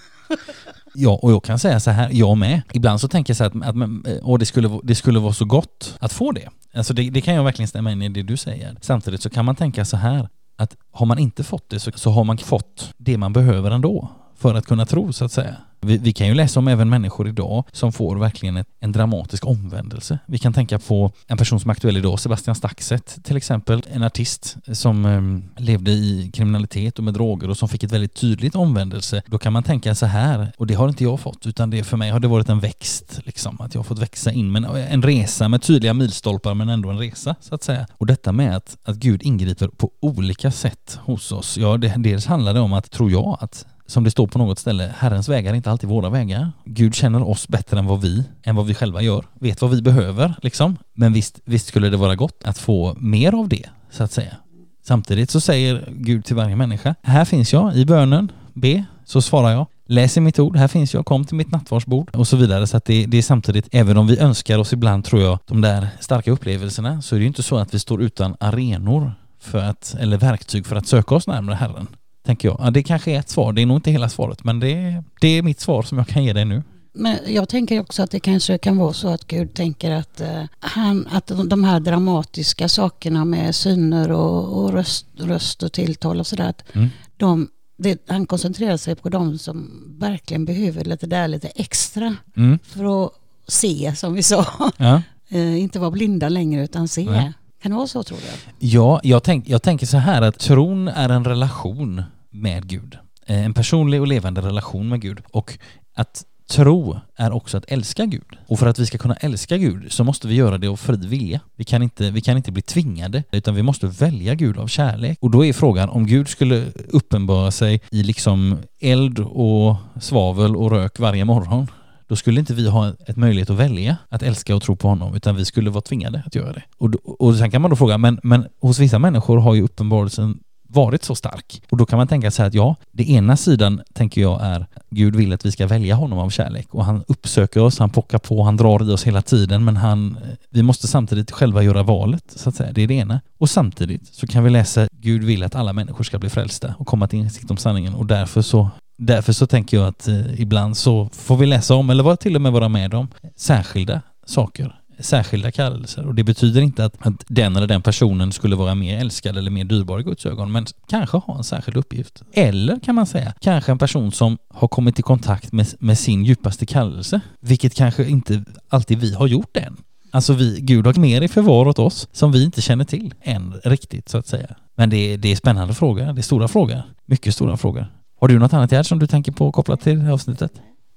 Ja, och jag kan säga så här, jag med. Ibland så tänker jag så här att, att och eh, det, skulle, det skulle vara så gott att få det. Alltså det, det kan jag verkligen stämma in i det du säger. Samtidigt så kan man tänka så här, att har man inte fått det så, så har man fått det man behöver ändå för att kunna tro så att säga. Vi, vi, kan ju läsa om även människor idag som får verkligen ett, en dramatisk omvändelse. Vi kan tänka på en person som är aktuell idag, Sebastian Staxet till exempel, en artist som eh, levde i kriminalitet och med droger och som fick ett väldigt tydligt omvändelse. Då kan man tänka så här, och det har inte jag fått, utan det för mig har det varit en växt, liksom, att jag har fått växa in, men eh, en resa med tydliga milstolpar men ändå en resa så att säga. Och detta med att, att Gud ingriper på olika sätt hos oss, ja, det, dels handlar det om att, tror jag, att som det står på något ställe, Herrens vägar är inte alltid våra vägar. Gud känner oss bättre än vad vi, än vad vi själva gör. Vet vad vi behöver liksom. Men visst, visst skulle det vara gott att få mer av det, så att säga. Samtidigt så säger Gud till varje människa, här finns jag i bönen, be, så svarar jag. Läs i mitt ord, här finns jag, kom till mitt nattvardsbord och så vidare. Så att det, det, är samtidigt, även om vi önskar oss ibland tror jag de där starka upplevelserna, så är det ju inte så att vi står utan arenor för att, eller verktyg för att söka oss närmare Herren. Tänker jag. Ja, det kanske är ett svar, det är nog inte hela svaret, men det, det är mitt svar som jag kan ge dig nu. Men jag tänker också att det kanske kan vara så att Gud tänker att, eh, han, att de här dramatiska sakerna med syner och, och röst, röst och tilltal och sådär, att mm. de, det, han koncentrerar sig på de som verkligen behöver lite där lite extra mm. för att se som vi sa. Ja. eh, inte vara blinda längre utan se. Ja. Kan det vara så tror du? Ja, jag, tänk, jag tänker så här att tron är en relation med Gud. Eh, en personlig och levande relation med Gud. Och att tro är också att älska Gud. Och för att vi ska kunna älska Gud så måste vi göra det av fri vilja. Vi kan inte, vi kan inte bli tvingade, utan vi måste välja Gud av kärlek. Och då är frågan om Gud skulle uppenbara sig i liksom eld och svavel och rök varje morgon, då skulle inte vi ha ett möjlighet att välja att älska och tro på honom, utan vi skulle vara tvingade att göra det. Och, och sen kan man då fråga, men, men hos vissa människor har ju uppenbarelsen varit så stark. Och då kan man tänka sig att ja, det ena sidan tänker jag är Gud vill att vi ska välja honom av kärlek och han uppsöker oss, han pockar på, han drar i oss hela tiden men han, eh, vi måste samtidigt själva göra valet så att säga. Det är det ena. Och samtidigt så kan vi läsa Gud vill att alla människor ska bli frälsta och komma till insikt om sanningen och därför så Därför så tänker jag att eh, ibland så får vi läsa om, eller till och med vara med om, särskilda saker särskilda kallelser och det betyder inte att, att den eller den personen skulle vara mer älskad eller mer dyrbar i Guds ögon men kanske ha en särskild uppgift. Eller kan man säga, kanske en person som har kommit i kontakt med, med sin djupaste kallelse, vilket kanske inte alltid vi har gjort än. Alltså vi, Gud har mer i förvar åt oss som vi inte känner till än riktigt så att säga. Men det, det är spännande frågor, det är stora frågor, mycket stora frågor. Har du något annat Gerd som du tänker på kopplat till det här avsnittet?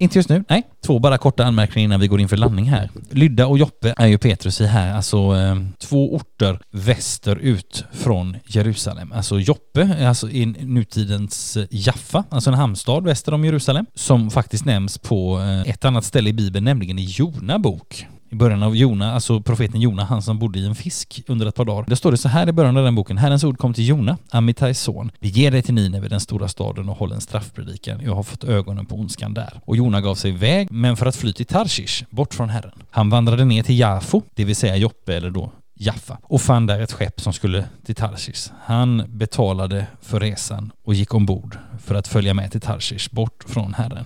Inte just nu, nej. Två bara korta anmärkningar innan vi går in för landning här. Lydda och Joppe är ju Petrus i här, alltså eh, två orter västerut från Jerusalem. Alltså Joppe, alltså i nutidens eh, Jaffa, alltså en hamnstad väster om Jerusalem, som faktiskt nämns på eh, ett annat ställe i Bibeln, nämligen i Jona bok i början av Jona, alltså profeten Jona, han som bodde i en fisk under ett par dagar. Där står det så här i början av den boken. Herrens ord kom till Jona, Amittais son. Vi ger dig till Nineve, den stora staden, och håll en straffpredikan. Jag har fått ögonen på ondskan där. Och Jona gav sig iväg, men för att fly till Tarshish, bort från Herren. Han vandrade ner till Jafo, det vill säga Joppe eller då Jaffa och fann där ett skepp som skulle till Tarshish. Han betalade för resan och gick ombord för att följa med till Tarshish bort från Herren.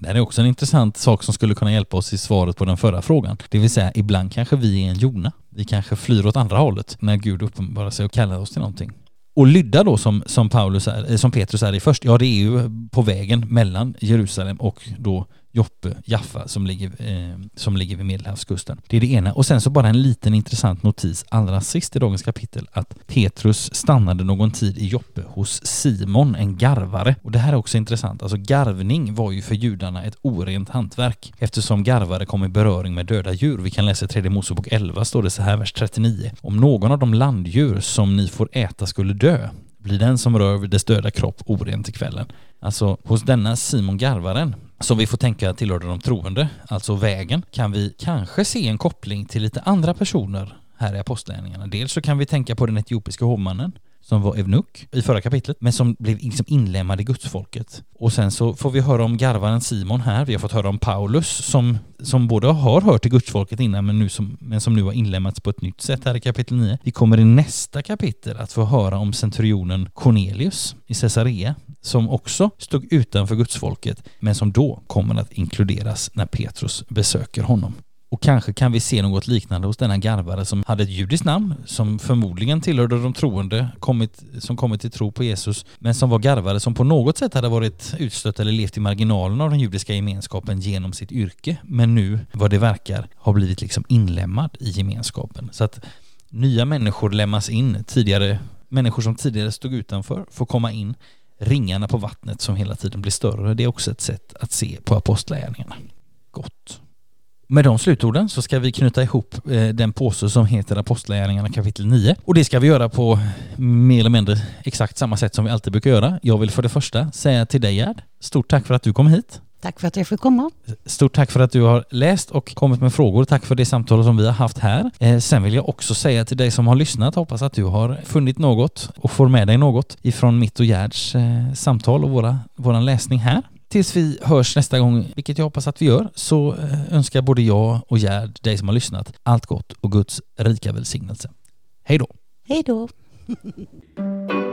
Det här är också en intressant sak som skulle kunna hjälpa oss i svaret på den förra frågan. Det vill säga, ibland kanske vi är en Jona. Vi kanske flyr åt andra hållet när Gud uppenbarar sig och kallar oss till någonting. Och lydda då som, som, Paulus är, eh, som Petrus är i först, ja det är ju på vägen mellan Jerusalem och då Joppe, Jaffa som ligger, eh, som ligger vid Medelhavskusten. Det är det ena. Och sen så bara en liten intressant notis allra sist i dagens kapitel att Petrus stannade någon tid i Joppe hos Simon, en garvare. Och det här är också intressant. Alltså garvning var ju för judarna ett orent hantverk eftersom garvare kom i beröring med döda djur. Vi kan läsa i tredje Mosebok 11 står det så här, vers 39. Om någon av de landdjur som ni får äta skulle dö blir den som rör vid dess döda kropp oren till kvällen. Alltså hos denna Simon Garvaren som vi får tänka tillhörde de troende, alltså vägen, kan vi kanske se en koppling till lite andra personer här i Apostlagärningarna. Dels så kan vi tänka på den etiopiska hovmannen som var evnuk i förra kapitlet, men som blev liksom inlemmad i gudsfolket. Och sen så får vi höra om garvaren Simon här, vi har fått höra om Paulus som, som både har hört till gudsfolket innan men, nu som, men som nu har inlemmats på ett nytt sätt här i kapitel 9. Vi kommer i nästa kapitel att få höra om centurionen Cornelius i Caesarea som också stod utanför gudsfolket men som då kommer att inkluderas när Petrus besöker honom. Och kanske kan vi se något liknande hos denna garvare som hade ett judiskt namn, som förmodligen tillhörde de troende, kommit, som kommit till tro på Jesus, men som var garvare som på något sätt hade varit utstött eller levt i marginalen av den judiska gemenskapen genom sitt yrke, men nu, vad det verkar, har blivit liksom inlemmad i gemenskapen. Så att nya människor lämnas in, tidigare människor som tidigare stod utanför får komma in, ringarna på vattnet som hela tiden blir större, det är också ett sätt att se på apostlagärningarna. Gott. Med de slutorden så ska vi knyta ihop eh, den påse som heter Apostlagärningarna kapitel 9. Och det ska vi göra på mer eller mindre exakt samma sätt som vi alltid brukar göra. Jag vill för det första säga till dig Gerd, stort tack för att du kom hit. Tack för att jag fick komma. Stort tack för att du har läst och kommit med frågor. Tack för det samtal som vi har haft här. Eh, sen vill jag också säga till dig som har lyssnat, hoppas att du har funnit något och får med dig något ifrån mitt och Gerds eh, samtal och våra, våran läsning här. Tills vi hörs nästa gång, vilket jag hoppas att vi gör, så eh, önskar både jag och Gerd, dig som har lyssnat, allt gott och Guds rika välsignelse. Hej då! Hej då!